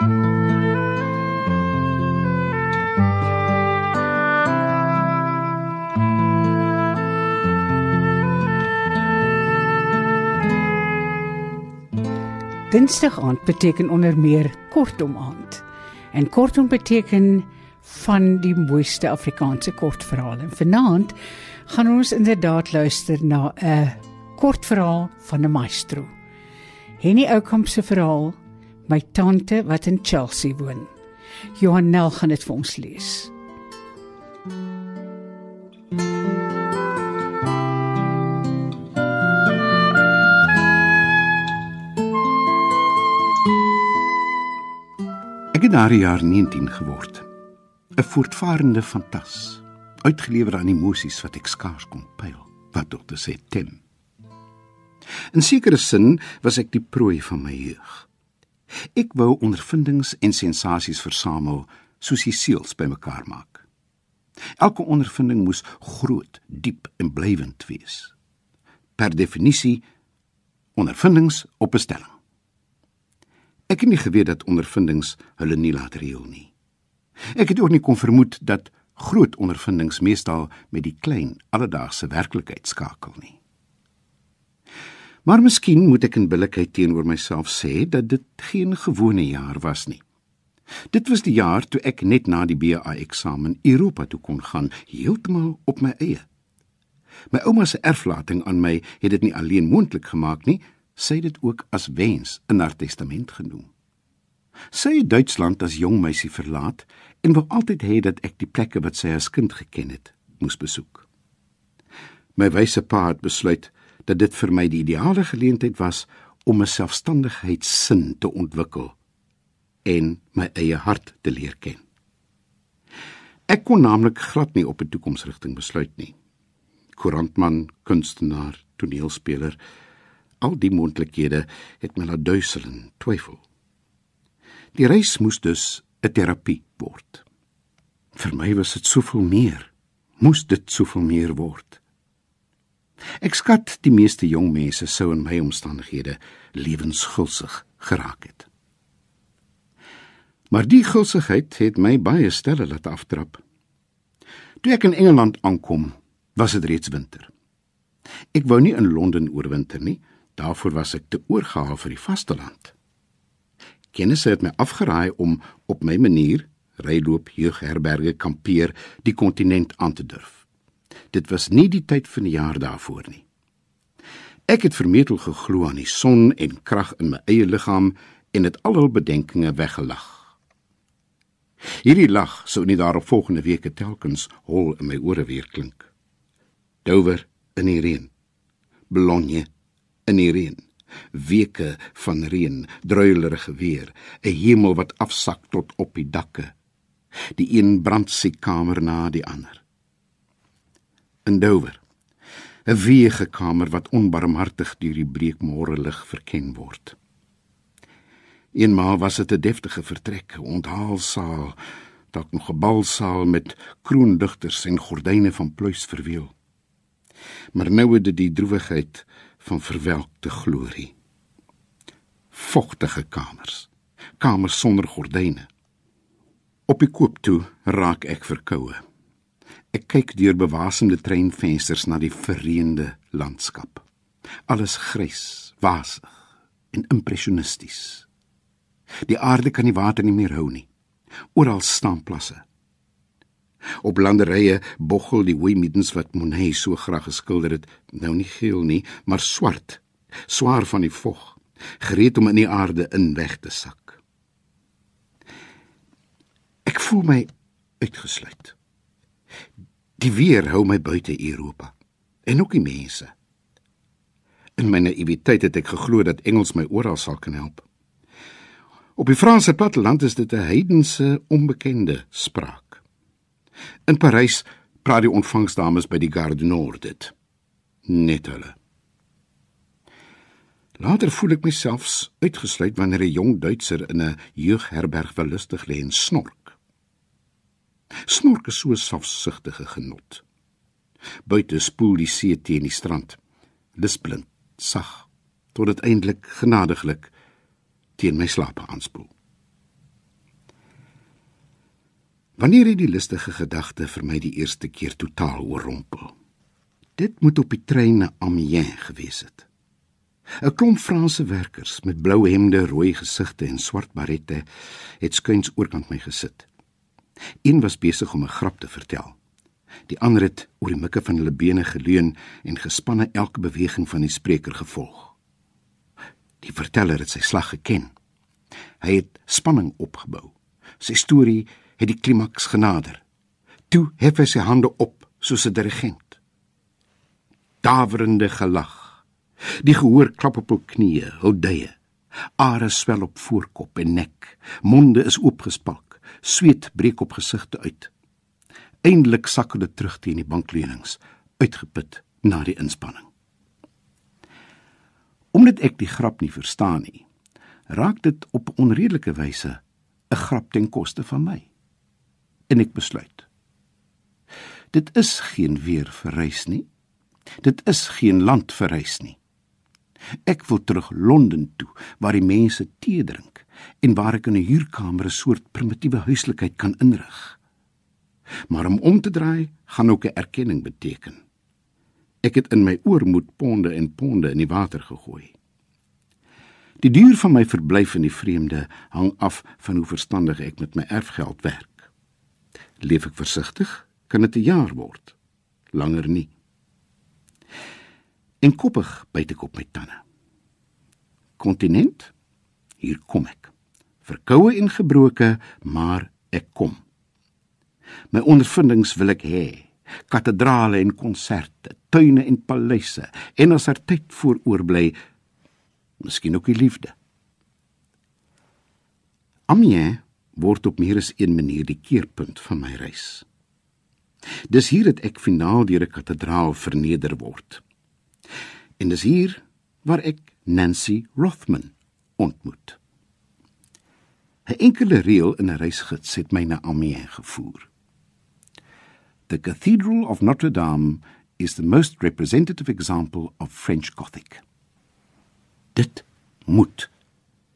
Dinsdag aand beteken onder meer kortom aand. En kortom beteken van die mooiste Afrikaanse kortverhale. Vanaand gaan ons inderdaad luister na 'n kortverhaal van 'n maestro. Henny Oukamp se verhaal My tante wat in Chelsea woon. Johan Nel gaan dit vir ons lees. Ek het daardie jaar 19 geword. 'n Voortvarende fantas, uitgelewer aan emosies wat ek skaars kon pyl, wat tot te sê tem. In sekere sin was ek die prooi van my jeug. Ek wou ondervindings en sensasies versamel soos die seels bymekaar maak. Elke ondervinding moes groot, diep en blywend wees. Per definisie ondervindings op bestelling. Ek het nie geweet dat ondervindings hulle nie laat reël nie. Ek het ook nie kon vermoed dat groot ondervindings meestal met die klein alledaagse werklikheid skakel nie. Maar miskien moet ek in billikheid teenoor myself sê dat dit geen gewone jaar was nie. Dit was die jaar toe ek net na die BA eksamen Europa toe kon gaan, heeltemal op my eie. My ouma se erflating aan my het dit nie alleen moontlik gemaak nie, sy het dit ook as wens in haar testament genoem. Sy het Duitsland as jong meisie verlaat en wou altyd hê dat ek die plekke wat sy as kind geken het, moes besoek. My wyse pa het besluit dat dit vir my die ideale geleentheid was om 'n selfstandigheidssin te ontwikkel en my eie hart te leer ken. Ek kon naamlik glad nie op 'n toekomsrigting besluit nie. Koerantman, kunstenaar, toneelspeler, Al die moontlikhede het my laat duisel en twyfel. Die reis moes dus 'n terapie word. Vir my was dit soveel meer. Moes dit soveel meer word. Ek skat die meeste jong mense sou in my omstandighede lewensgulsig geraak het. Maar die gulsigheid het my baie stelle laat aftrap. Toe ek in Engeland aankom, was dit reeds winter. Ek wou nie in Londen oorwinter nie, Daarvoor was ek te oorgehaal vir die vasteland. Kennisse het my afgeraai om op my manier ryloop, jeugherberge, kampeer, die kontinent aan te durf. Dit was nie die tyd van die jaar daarvoor nie. Ek het vermetel geglo aan die son en krag in my eie liggaam en het al hul bedenkinge weggelag. Hierdie lag sou nie daarop volgende week telkens hol in my ore weer klink. Dover in die reën. Bologna in die reën. Weke van reën, druilerige weer, 'n hemel wat afsak tot op die dakke. Die een brandsiek kamer na die ander. In Dover. 'n Weege kamer wat onbarmhartig deur die breekmôre lig verken word. Eenmaal was dit 'n deftige vertrek, 'n onthaalsaal, dalk nog 'n balsaal met kroondigters en gordyne van pluis verweel. Maar nou het dit die droewigheid van verwelkte glorie. Vogtige kamers, kamers sonder gordyne. Op die koop toe raak ek verkoue. Ek kyk deur bewasemde treinvensters na die verreende landskap. Alles grys, wasig en impressionisties. Die aarde kan die water nie meer hou nie. Oral staan plasse. Op landerye boggel die hoëmiddens wat Monet so graag geskilder het, nou nie geel nie, maar swart, swaar van die vog, gereed om in die aarde in weg te sak. Ek voel my uitgesluit. Die weer hou my buite Europa en ook die mense. In my naïwiteit het ek geglo dat Engels my oral sal kan help. Op die Franse platteland is dit 'n heidense onbekende spraak. In Parys praat die ontvangsdames by die Gare du Nord dit. Net hulle. Later voel ek myself uitgesluit wanneer 'n jong Duitser in 'n jeugherberg verlustig lê en snork. Snork is so selfsugtige genot. Buite spoel die see teen die strand, lisblind, sag, tot dit eindelik genadiglik teen my slaap aanspoel. Wanneer het die lustige gedagte vir my die eerste keer totaal oorrompel? Dit moet op die trein na Amiens gewees het. 'n Klomp Franse werkers met blou hemde, rooi gesigte en swart barette het skuins oorkant my gesit. Een was besig om 'n grap te vertel. Die ander het oor die mikke van hulle bene geleun en gespanne elke beweging van die spreker gevolg. Die verteller het sy slag geken. Hy het spanning opgebou. Sy storie het die klimaks genader. Toe hef hy sy hande op soos 'n dirigent. Daverende gelag Die gehoor klap op hul knieë, hul duie. Are swel op voorkop en nek. Monde is oopgespalk. Sweet breek op gesigte uit. Eindelik sak hulle terug teen die bankleunings, uitgeput na die inspanning. Omdat ek die grap nie verstaan nie, raak dit op onredelike wyse 'n grap ten koste van my. En ek besluit. Dit is geen weer verrys nie. Dit is geen land verrys nie. Ek wil terug Londen toe waar die mense tee drink en waar ek in 'n huurkamer 'n soort primitiewe huislikheid kan inrig. Maar om om te draai gaan ook 'n erkenning beteken. Ek het in my oormoed ponde en ponde in die water gegooi. Die duur van my verblyf in die vreemde hang af van hoe verstandig ek met my erfgeld werk. Leef ek versigtig, kan dit 'n jaar word. Langer nie en koppig byt ek op my tande. Kontinent, hier kom ek. Verkoue en gebroke, maar ek kom. My ondervindings wil ek hê. Kathedrale en konserte, tuine en paleise en as er tyd voor oorbly, miskien ook die liefde. Amiens word op meer as een manier die keerpunt van my reis. Dis hier dat ek finaal deur 'n kathedraal verneder word. En dis hier waar ek Nancy Rothman ontmoet. 'n Enkele reël in 'n reisgids het my na Amiens gevoer. The Cathedral of Notre Dame is the most representative example of French Gothic. Dit moet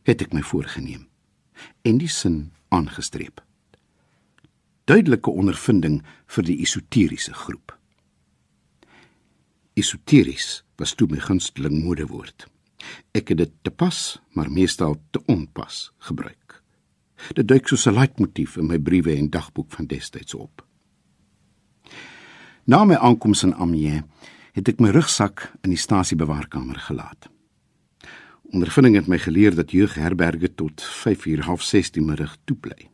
het ek my voorgenem en die sin aangestreep. Duidelike ondervinding vir die esoteriese groep. Esoteries was toe my gunsteling modewoord. Ek het dit te pas, maar meestal te onpas gebruik. Dit duik soos 'n leitmotief in my briewe en dagboek van destyds op. Na my aankoms in Amiens het ek my rugsak in die stasiebewaarkamer gelaat. Ondervinding het my geleer dat jeugherberge tot 5:30 die middag toe bly.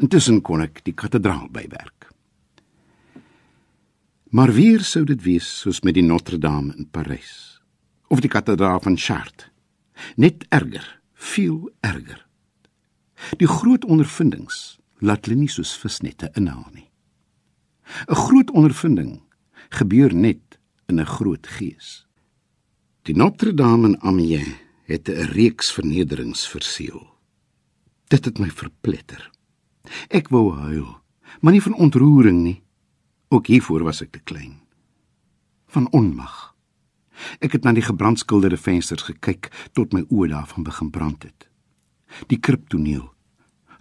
Intussen kon ek die kathedraal bywerk. Maar weer sou dit wees soos met die Notre Dame in Parys of die kathedraal van Chartres. Net erger, veel erger. Die groot ondervindings laat hulle nie soos visnette inhaal nie. 'n Groot ondervinding gebeur net in 'n groot gees. Die Notre Dame in Amiens het 'n reeks vernederings verseël. Dit het my verpletter. Ek wou huil, maar nie van ontroering nie. Ook hiervoor was ek te klein. Van onmag. Ek het na die gebrandskilderde vensters gekyk tot my oë daarvan begin brand het. Die kriptoneel,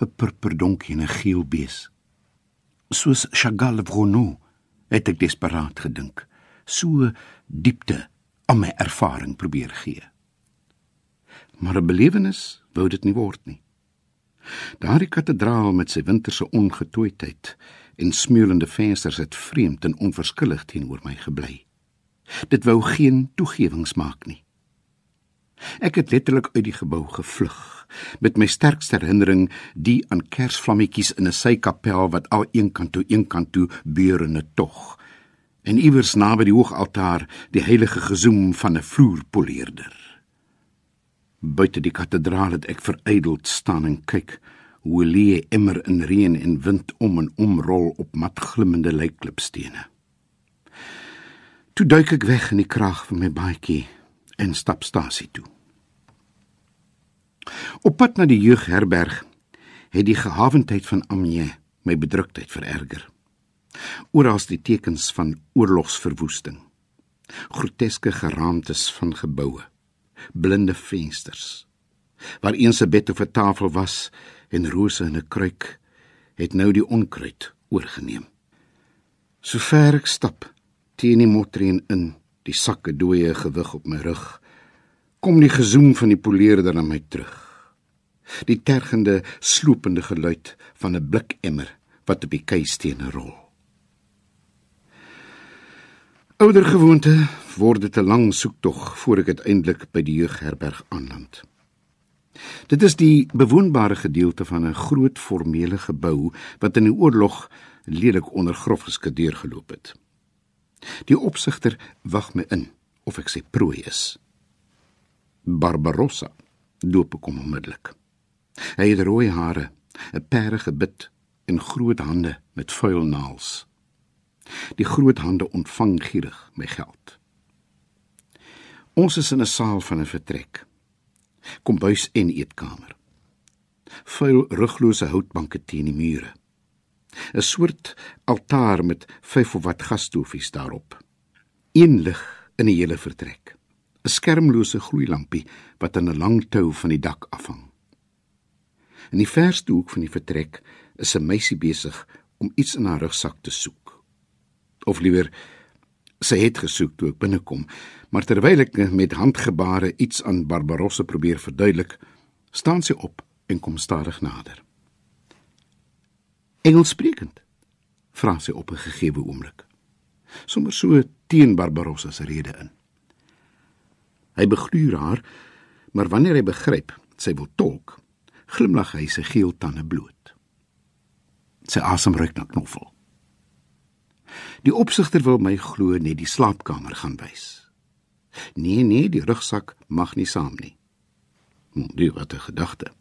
'n purperdonkie en 'n geel bees. Soos Chagall Renaud het ek desperaat gedink, so diepte aan my ervaring probeer gee. Maar 'n belewenis wou dit nie word nie. Daardie kathedraal met sy winterse ongetooidheid en smeulende vensters het vreemd en onverskillig teenoor my gebly. Dit wou geen toegewings maak nie. Ek het letterlik uit die gebou gevlug met my sterkste herinnering die aan kersvlammetjies in 'n sykapel wat al een kant toe een kant toe beurende tog en iewers naby die hoogaltaar die heilige gezoem van 'n vloerpoleerder. Buite die kathedraal het ek verydeld staan en kyk hoe lê immer in reën en wind om en om rol op mat glimmende lijkklipstene. Toe duik ek weg in die krag van my baadjie en stap stasie toe. Op pad na die jeugherberg het die gehavendheid van Amiens my bedruktheid vererger. Oral die tekens van oorlogsverwoesting. Groteske geraamtes van geboue, blinde vensters. Waar eens 'n bed of 'n tafel was, en rose in 'n kruik het nou die onkruid oorgeneem. Sover ek stap teen die motreen in, die sakke dooie gewig op my rug, kom die gezoem van die poleerder na my terug. Die tergende, sloopende geluid van 'n blikemmer wat op die keistene rol. Ouder gewoonte word dit 'n lang soektog voor ek uiteindelik by die jeugherberg aanland. Dit is die bewoonbare gedeelte van 'n groot formele gebou wat in die oorlog lelik onder grof geskadeer geloop het. Die opsigter wag my in of ek sy prooi is. Barbarossa doop kom onmiddellik. Hy het rooi hare, 'n perde gebit en groot hande met vuil naels. Die groot hande ontvang gierig my geld. Ons is in 'n saal van 'n vertrek. Kombuis en eetkamer. Vuil ruglose houtbanke teen die mure. 'n Soort altaar met vyf of wat gasstoofies daarop. Een lig in die hele vertrek. 'n Skermlose gloeilampie wat aan 'n lang tou van die dak afhang. In die verste hoek van die vertrek is 'n meisie besig om iets in haar rugsak te soek. Of liewer sy het gesoek toe ek binnekom, maar terwyl ek met handgebare iets aan Barbarossa probeer verduidelik, staan sy op en kom stadig nader. Engelssprekend vra sy op 'n gegeewe oomblik. Sommers so teen Barbarossa se rede in. Hy begluur haar, maar wanneer hy begryp sy wil tolk, glimlag hy sy geel tande bloot. Sy asem ruik na knoffel. Die opsigter wil my glo net die slaapkamer gaan wys. Nee nee, die rugsak mag nie saam nie. Moet wat 'n gedagte.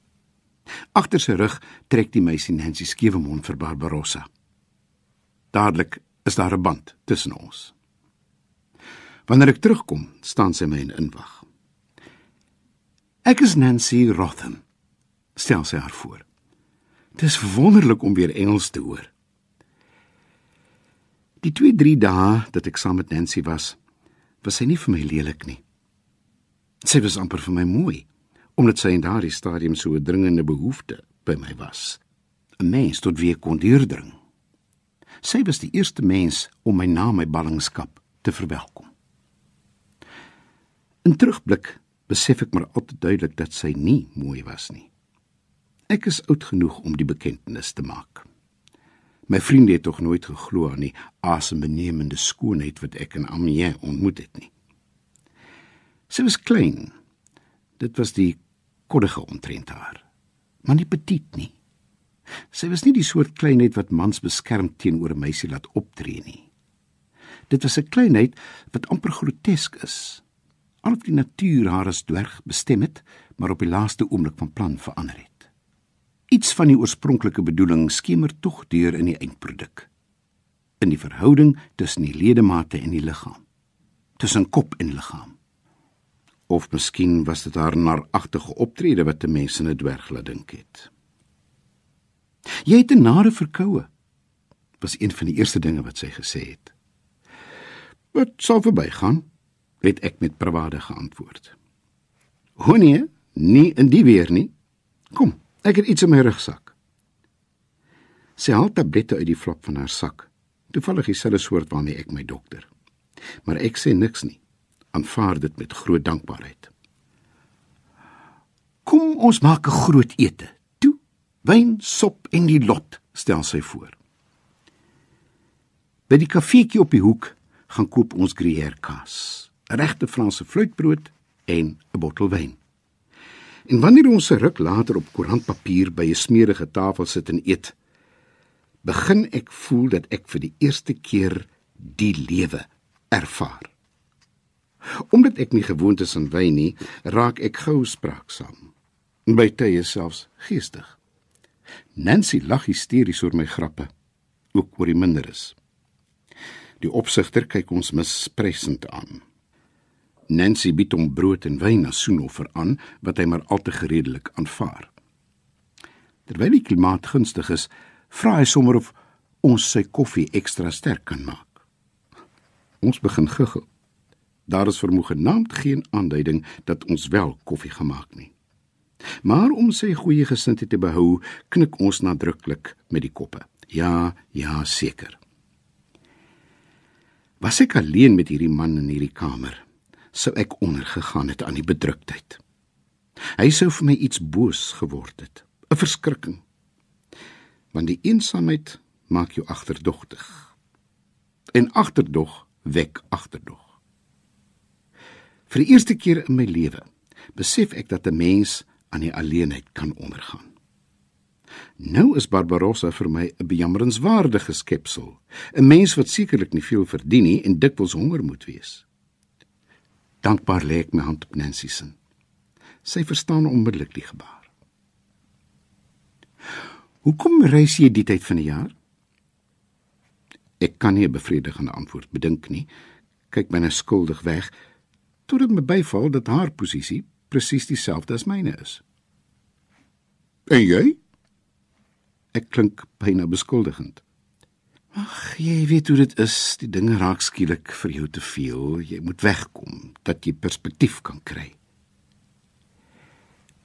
Agter sy rug trek die meisie Nancy skewe mond vir Barbarossa. Dadelik is daar 'n band tussen ons. Wanneer ek terugkom, staan sy my in inwag. Ek is Nancy Rotham, stel sy haar voor. Dis wonderlik om weer Engels te hoor. Die 2-3 dae dat ek saam met Nancy was, was sy nie vir my lelik nie. Sy was amper vir my mooi, omdat sy in daardie stadium so 'n dringende behoefte by my was. 'n Mens tot wie ek kon deurdring. Sy was die eerste mens om my na my ballingskap te verwelkom. In terugblik besef ek maar altyd duidelik dat sy nie mooi was nie. Ek is oud genoeg om die bekendtenis te maak. My vriende het tog nooit geglo aan die asembenemende skoonheid wat ek in Amiens ontmoet het nie. Sy was klein. Dit was die koddige omtrent haar. Maar nie petit nie. Sy was nie die soort kleinheid wat mans beskerm teenoor 'n meisie laat optree nie. Dit was 'n kleinheid wat amper grotesk is. Al die natuur haar as dwerg bestem het, maar op die laaste oomblik van plan verander het. Iets van die oorspronklike bedoeling skemer tog deur in die eindproduk. In die verhouding tussen die ledemate en die liggaam. Tussen kop en liggaam. Of miskien was dit haar naragtige optrede wat te mense in 'n dwerg laat dink het. Jy het 'n nare verkoue. Was een van die eerste dinge wat sy gesê het. Wat sou verbygaan? het ek met bravade geantwoord. Hoe nee, nie in die weer nie. Kom, Ek het iets in my rugsak. Sy haal tablette uit die flap van haar sak. Toevallig dieselfde soort waarmee ek my dokter. Maar ek sê niks nie. Aanvaar dit met groot dankbaarheid. Kom ons maak 'n groot ete. Toe, wyn, sop en die lot, stel sy voor. By die kafeetjie op die hoek gaan koop ons gruyère kaas, regte Franse fluitbrood en 'n bottel wyn. En wanneer ons 'n ruk later op koerantpapier by 'n smeerige tafel sit en eet, begin ek voel dat ek vir die eerste keer die lewe ervaar. Omdat ek nie gewoond is aan wyn nie, raak ek gou spraaksaam. By tye selfs geestig. Nancy lag hysteries oor my grappe, ook oor die minderes. Die opsigter kyk ons mispresend aan. Nancy bied hom brood en wyn as soenoffer aan wat hy maar al te gereedelik aanvaar. Terwyl die klimaat gunstig is, vra hy sommer of ons sy koffie ekstra sterk kan maak. Ons begin guggel. Daar is vermoegenaamd geen aanduiding dat ons wel koffie gemaak nie. Maar om sy goeie gesindheid te behou, knik ons nadruklik met die koppe. Ja, ja, seker. Was ek alleen met hierdie man in hierdie kamer, sou ek ondergegaan het aan die bedruktheid. Hy sou vir my iets boos geword het, 'n verskrikking. Want die eensaamheid maak jou agterdogtig. En agterdog wek agterdog. Vir die eerste keer in my lewe besef ek dat 'n mens aan die alleenheid kan ondergaan. Nou is Barbarossa vir my 'n bejammerenswaardige skepsel, 'n mens wat sekerlik nie veel verdien nie en dikwels honger moet wees. Dankbaar lê ek my hand op Nancy se. Sy verstaan onmiddellik die gebaar. Hoekom reis jy die tyd van die jaar? Ek kan nie 'n bevredigende antwoord bedink nie. Kyk myne skuldig weg tot dit my byval dat haar posisie presies dieselfde as myne is. En jy? Ek klink byna beskuldigend. Ag, jy weet hoe dit is, die dinge raak skielik vir jou te veel. Jy moet wegkom dat jy perspektief kan kry.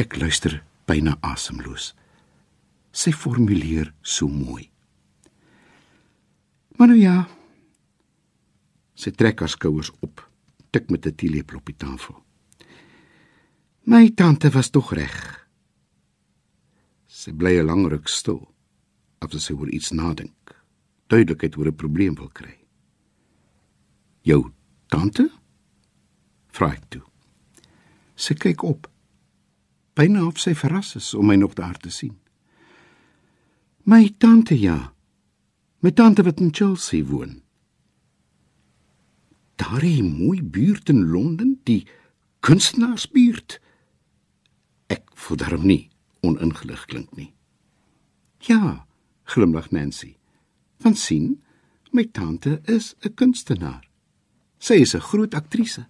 Ek luister byna asemloos. Sy formuleer so mooi. Maar nou ja. Sy trek haar skouers op, tik met 'n teelepel op die tafel. My tante was tog reg. Sy bly 'n lang ruk stil, asof sy oor iets nadink. Duidelikheid oor 'n probleem wil kry. Jou tante? Vra ek toe. Sy kyk op. Byna of sy verras is om my nog daar te sien. My tante ja. My tante wat in Chelsea woon. Daar is 'n mooi buurt in Londen, die kunstenaarsbuurt voel daarom nie oningelig klink nie. Ja, glimlag Nancy. Van sien, my tante is 'n kunstenaar. Sy is 'n groot aktrise.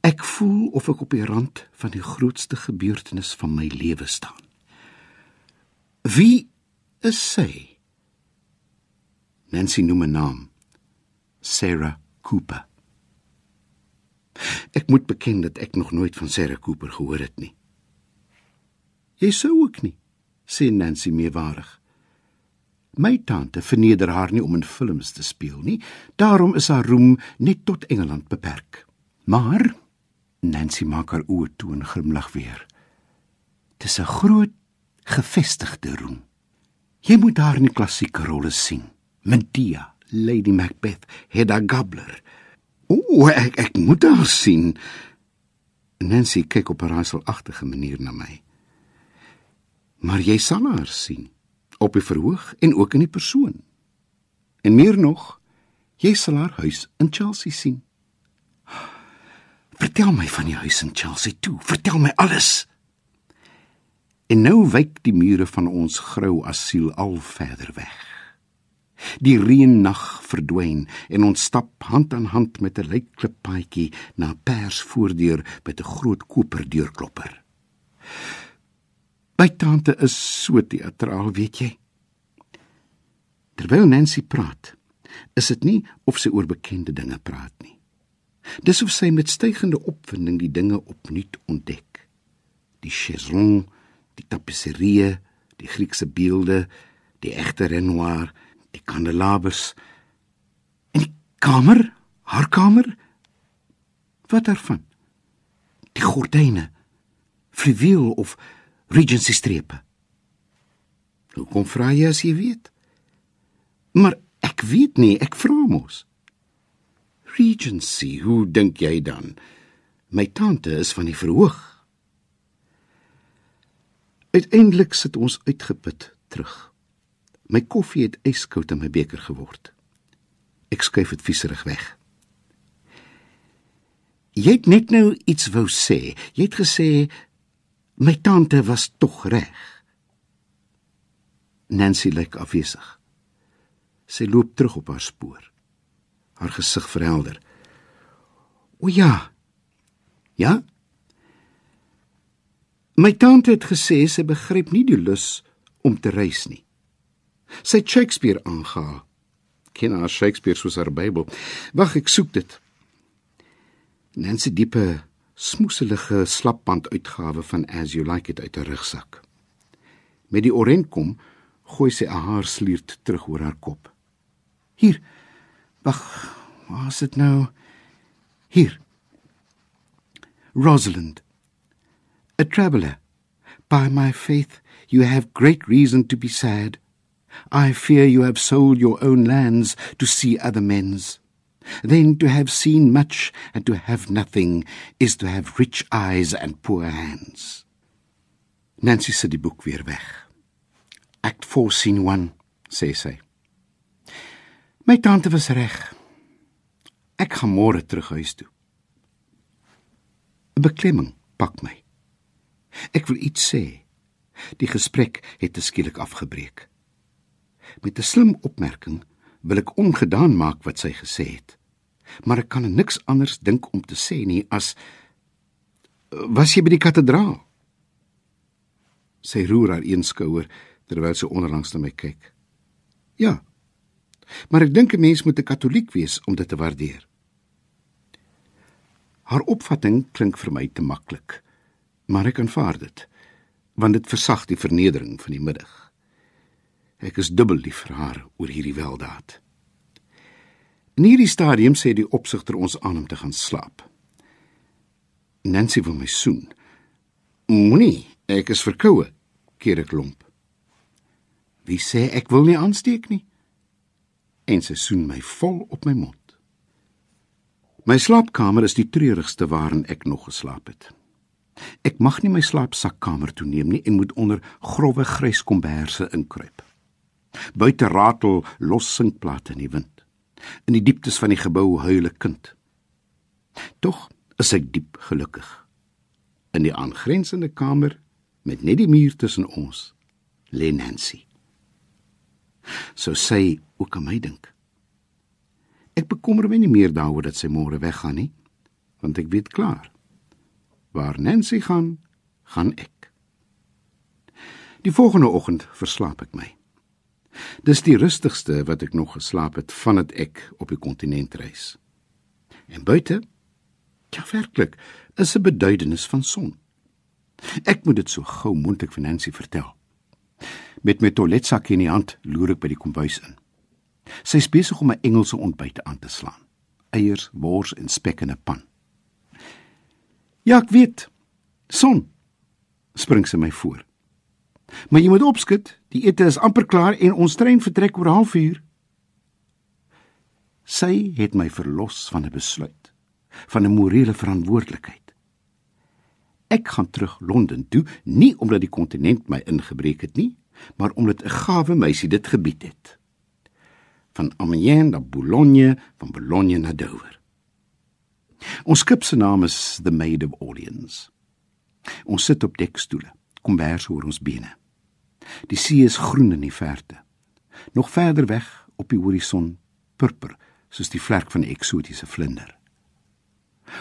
Ek voel of ek op die rand van die grootste gebeurtenis van my lewe staan. Wie is sy? Nancy noem 'n naam. Sarah Cooper. Ek moet beken dat ek nog nooit van Sarah Cooper gehoor het nie. Jy sou ook nie, sê Nancy meewarig. My tante verneder haar nie om in films te speel nie, daarom is haar roem net tot Engeland beperk. Maar Nancy maak haar oë toe en glimlag weer. Dis 'n groot gevestigde roem. Jy moet haar in klassieke rolle sien. Medea, Lady Macbeth, Hedda Gabler, O, ek ek moet haar sien. Nancy kyk op 'n raaiselagtige manier na my. Maar jy sal haar sien op die verhoog en ook in die persoon. En meer nog, jy sal haar huis in Chelsea sien. Vertel my van die huis in Chelsea toe. Vertel my alles. En nou wyk die mure van ons grou asiel al verder weg. Die reënnag verdwyn en ons stap hand aan hand met 'n lykklippaadjie na Pers voordeur met 'n groot koperdeurklopper. By tante is so teatraal, weet jy. Terwyl Nancy praat, is dit nie of sy oor bekende dinge praat nie. Dis of sy met stygende opwinding die dinge opnuut ontdek. Die chaiselong, die tapisserie, die Griekse beelde, die egte Renoir die kandelabers en die kamer, haar kamer. Wat daarvan? Die gordyne, fluweel of regency strepe. Hoe kom vra jy as jy weet? Maar ek weet nie, ek vra mos. Regency, hoe dink jy dan? My tante is van die verhoog. Uiteindelik sit ons uitgeput terug. My koffie het yskoud in my beker geword. Ek skuif dit vieserig weg. Jy het net nou iets wou sê. Jy het gesê my tante was tog reg. Nancy lyk afwesig. Sy loop terug op haar spoor. Haar gesig verhelder. O ja. Ja. My tante het gesê sy begryp nie die lus om te reis nie. Sy het Shakespeare aangehaal. Ken haar Shakespeare soos haar Bybel. Wag, ek soek dit. Nancy diepe smoeselige slapband uitgawe van As You Like It uit 'n rugsak. Met die orentkom gooi sy 'n haarsliert terug oor haar kop. Hier. Wag, waar is dit nou? Hier. Rosalind. A traveler. By my faith, you have great reason to be sad. I fear you have sold your own lands to see other men's. Then to have seen much and to have nothing is to have rich eyes and poor hands. Nancy sit die boek weer weg. Act 4 scene 1 sê sy. My tante was reg. Ek gaan môre terug huis toe. 'n Beklemming pak my. Ek wil iets sê. Die gesprek het skielik afgebreek. Met 'n slim opmerking wil ek ongedaan maak wat sy gesê het. Maar ek kan niks anders dink om te sê nie as was jy by die kathedraal? Sy roer haar een skouer terwyl sy onderlangs na my kyk. Ja. Maar ek dink 'n mens moet 'n katoliek wees om dit te waardeer. Haar opvatting klink vir my te maklik, maar ek aanvaar dit want dit versag die vernedering van die middag. Ek is dubbel lief vir haar oor hierdie weldaad. In hierdie stadium sê die opsigter ons aan om te gaan slaap. Nancy wil my soen. Moenie, ek is verkoue, keer ek lomp. Wie sê ek wil nie aansteek nie? En sy soen my vol op my mond. My slaapkamer is die treurigste waarin ek nog geslaap het. Ek mag nie my slaapsakkamer toeneem nie en moet onder grouwe grys komberse inkruip. Buite ratel los sinkplate in die wind. In die dieptes van die gebou huil 'n kind. Tog is ek diep gelukkig. In die aangrensende kamer met net die muur tussen ons lê Nancy. So sê ook aan my dink. Ek bekommer my nie meer daaroor dat sy môre weggaan nie, want ek weet klaar Waar Nancy gaan, gaan ek. Die volgende oggend verslaap ek my. Dis die rustigste wat ek nog geslaap het vandat ek op die kontinent reis. En buite, ja werklik, is 'n beduidenis van son. Ek moet dit so gou moontlik vir Nancy vertel. Met my toiletsak in die hand loer ek by die kombuis in. Sy is besig om 'n Engelse ontbyt aan te slaan. Eiers, wors en spek in 'n pan. Ja, ek weet. Son. Spring sy my voor. Maar jy moet opskud. Die ete is amper klaar en ons trein vertrek oor 'n halfuur. Sy het my verlos van 'n besluit, van 'n morele verantwoordelikheid. Ek gaan terug Londen toe, nie omdat die kontinent my ingebreek het nie, maar omdat 'n gawe meisie dit gebied het. Van Amiens na Boulogne, van Boulogne na Dover. Ons skip se naam is The Maid of Orleans. Ons sit op dekstoele, kombers oor ons bene. Die see is groen in die verte. Nog verder weg op die horison purper, soos die vlek van 'n eksotiese vlinder.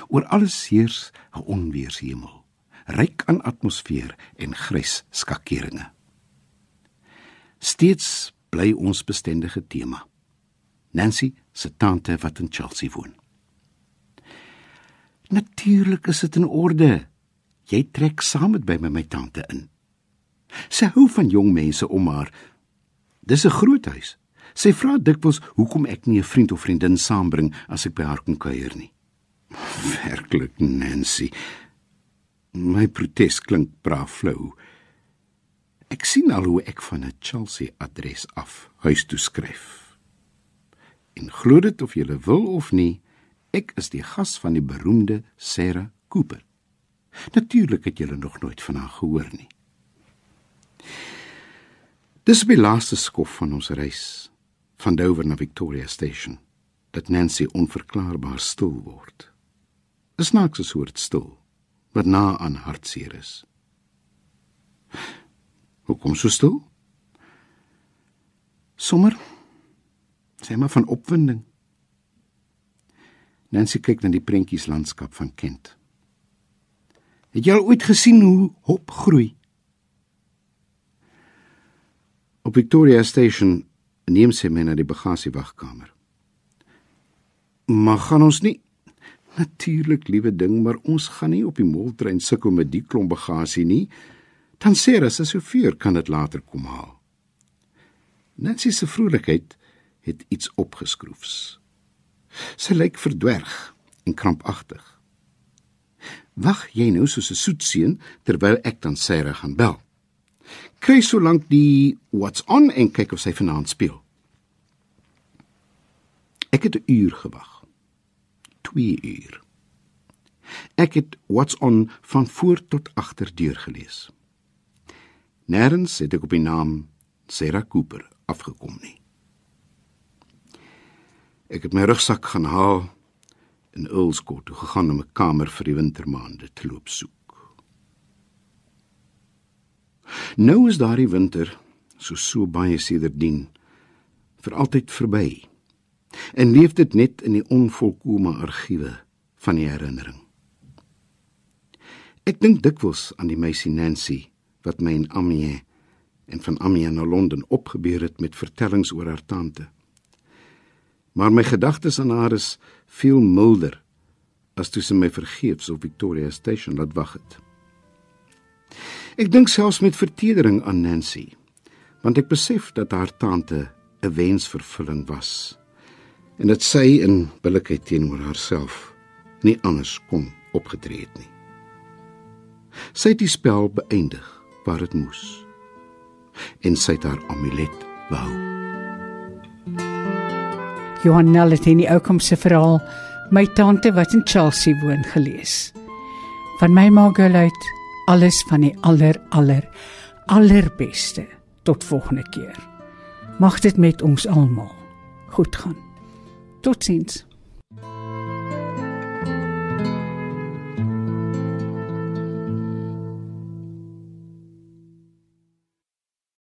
Oor alles heers 'n onweershemel, ryk aan atmosfeer en grys skakeringe. Steeds bly ons bestendige tema. Nancy se tante wat in Chelsea woon. Natuurlik is dit in orde. Jy trek saam met my my tante in. Sy hou van jong mense om haar. Dis 'n groot huis. Sy vra dikwels hoekom ek nie 'n vriend of vriendin saambring as ek by haar kom kuier nie. Werklik, Nancy. My protes klink braaf flou. Ek sien al hoe ek van 'n Chelsea adres af huis toe skryf. En glo dit of jy wil of nie, Ek is die gas van die beroemde Sarah Cooper. Natuurlik het julle nog nooit van haar gehoor nie. Dis die laaste skof van ons reis van Dover na Victoria Station dat Nancy onverklaarbaar stil word. 'n Snaakse soort stil wat na aan hartseer is. Hoekom so stil? Sommer sê maar van opwinding. Nancy kyk na die prentjieslandskap van Kent. Het jy al ooit gesien hoe hop groei? Op Victoria Station neem sy my na die bagasiewagkamer. Maar gaan ons nie Natuurlik, liewe ding, maar ons gaan nie op die moltrein sukkel met die klomp bagasie nie. Dan sê as as sofeur kan dit later kom haal. Nancy se vrolikheid het iets opgeskroefs. Sy lyk verdwerg en krampagtig. Wag jy nou soos 'n soet seun terwyl ek dan Sarah gaan bel. Kry solank die what's on en kyk of sy vanaand speel. Ek het 'n uur gewag. 2 uur. Ek het what's on van voor tot agter deur gelees. Nêrens het ek op die naam Sarah Cooper afgekom nie. Ek het my rugsak gaan haal in Earlscourt toe gegaan om 'n kamer vir die wintermaande te loop soek. Nou is daardie winter so so baie sedertdien vir altyd verby. En leef dit net in die onvolkomme argiewe van die herinnering. Ek dink dikwels aan die meisie Nancy wat my in Amiens en van Amiens na Londen opgebeur het met vertellings oor haar tante. Maar my gedagtes aan haar is veel milder as toe sy my vergeefs op Victoria Station laat wag het. Ek dink selfs met vertedering aan Nancy, want ek besef dat haar tante 'n wensvervulling was en dat sy in billikheid teenoor haarself nie anders kon opgetree het nie. Sy het die spel beëindig waar dit moes en sy het haar amulet behou. Johan Nel het in die oukomse verhaal my tante wat in Chelsea woon gelees. Van my Margaret alles van die aller aller allerbeste tot volgende keer. Mag dit met ons almal goed gaan. Totsiens.